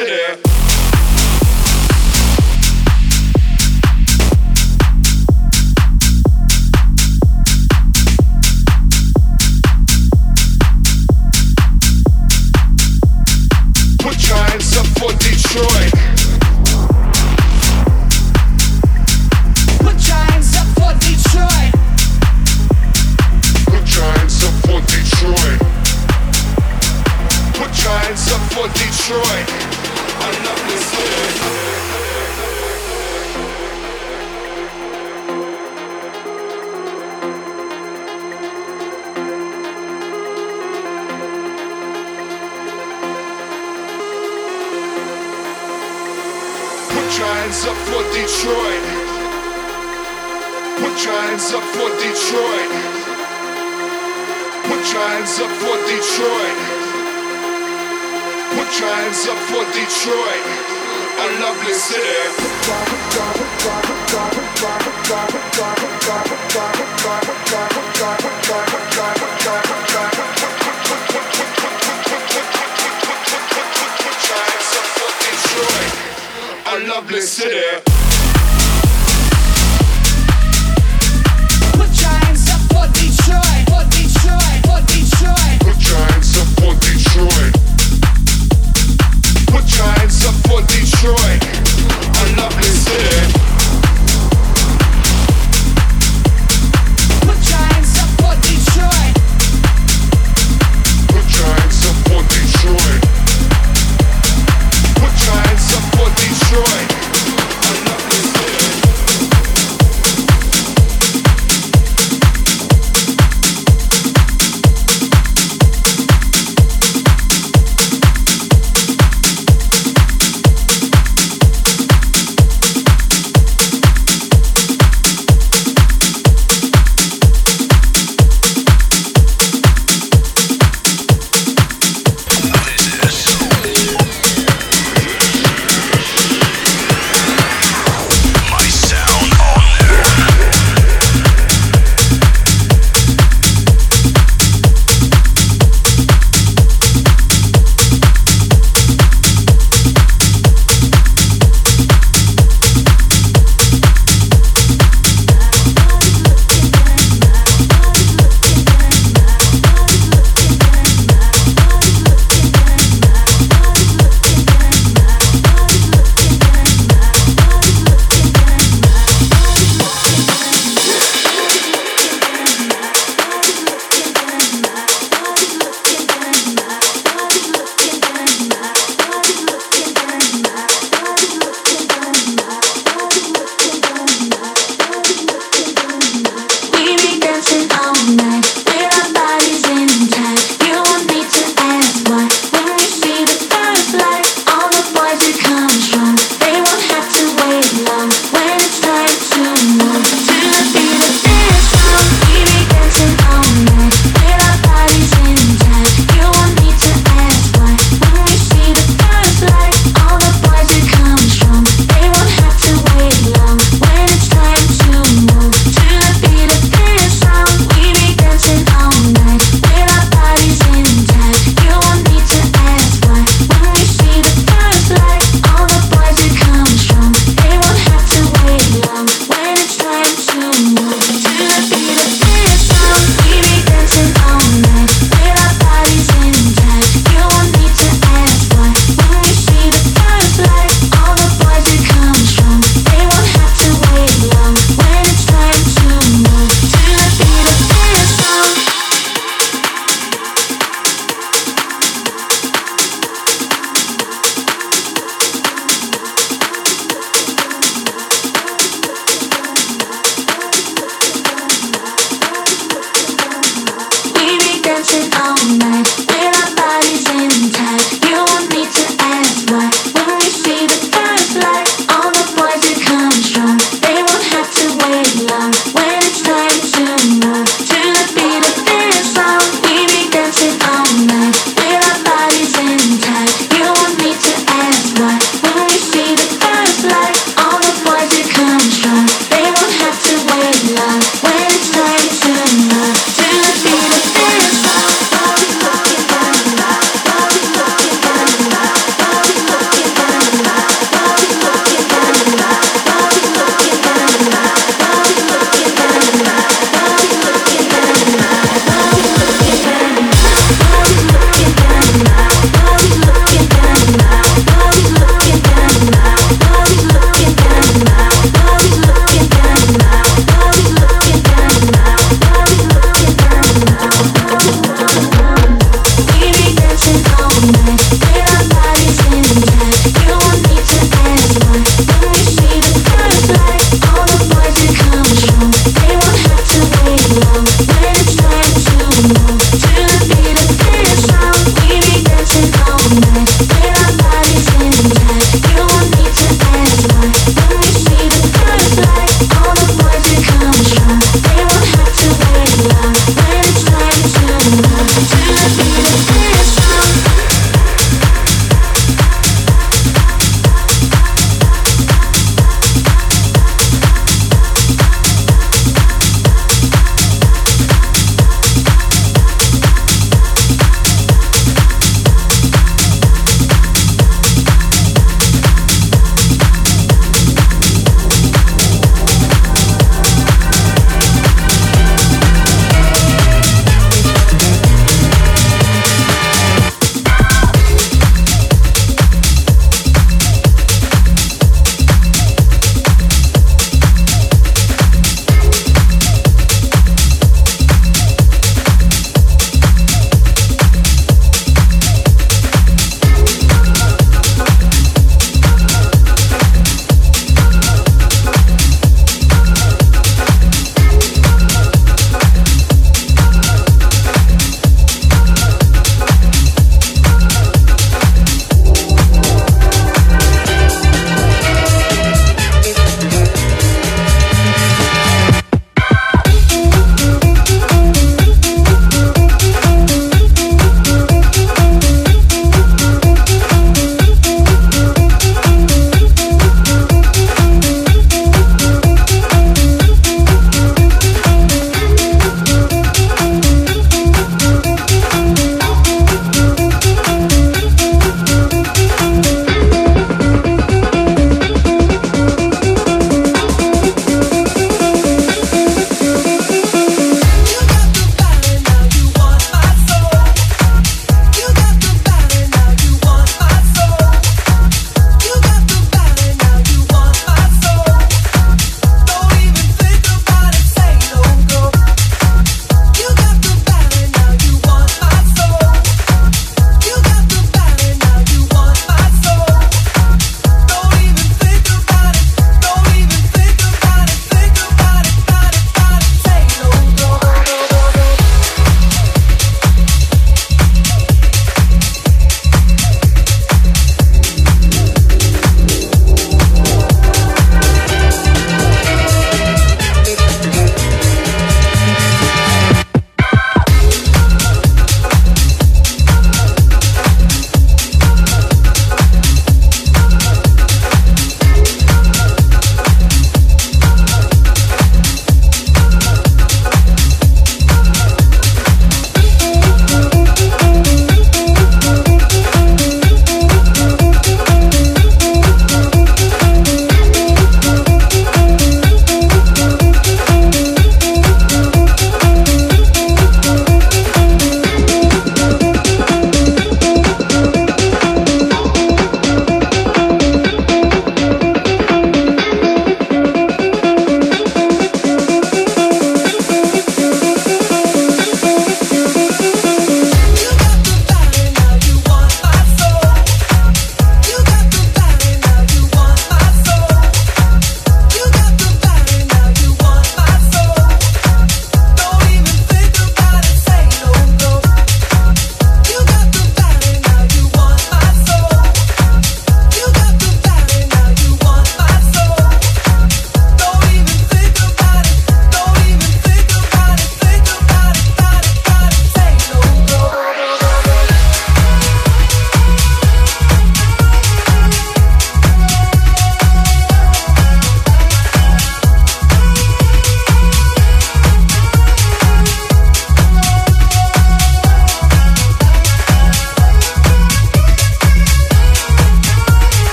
lovely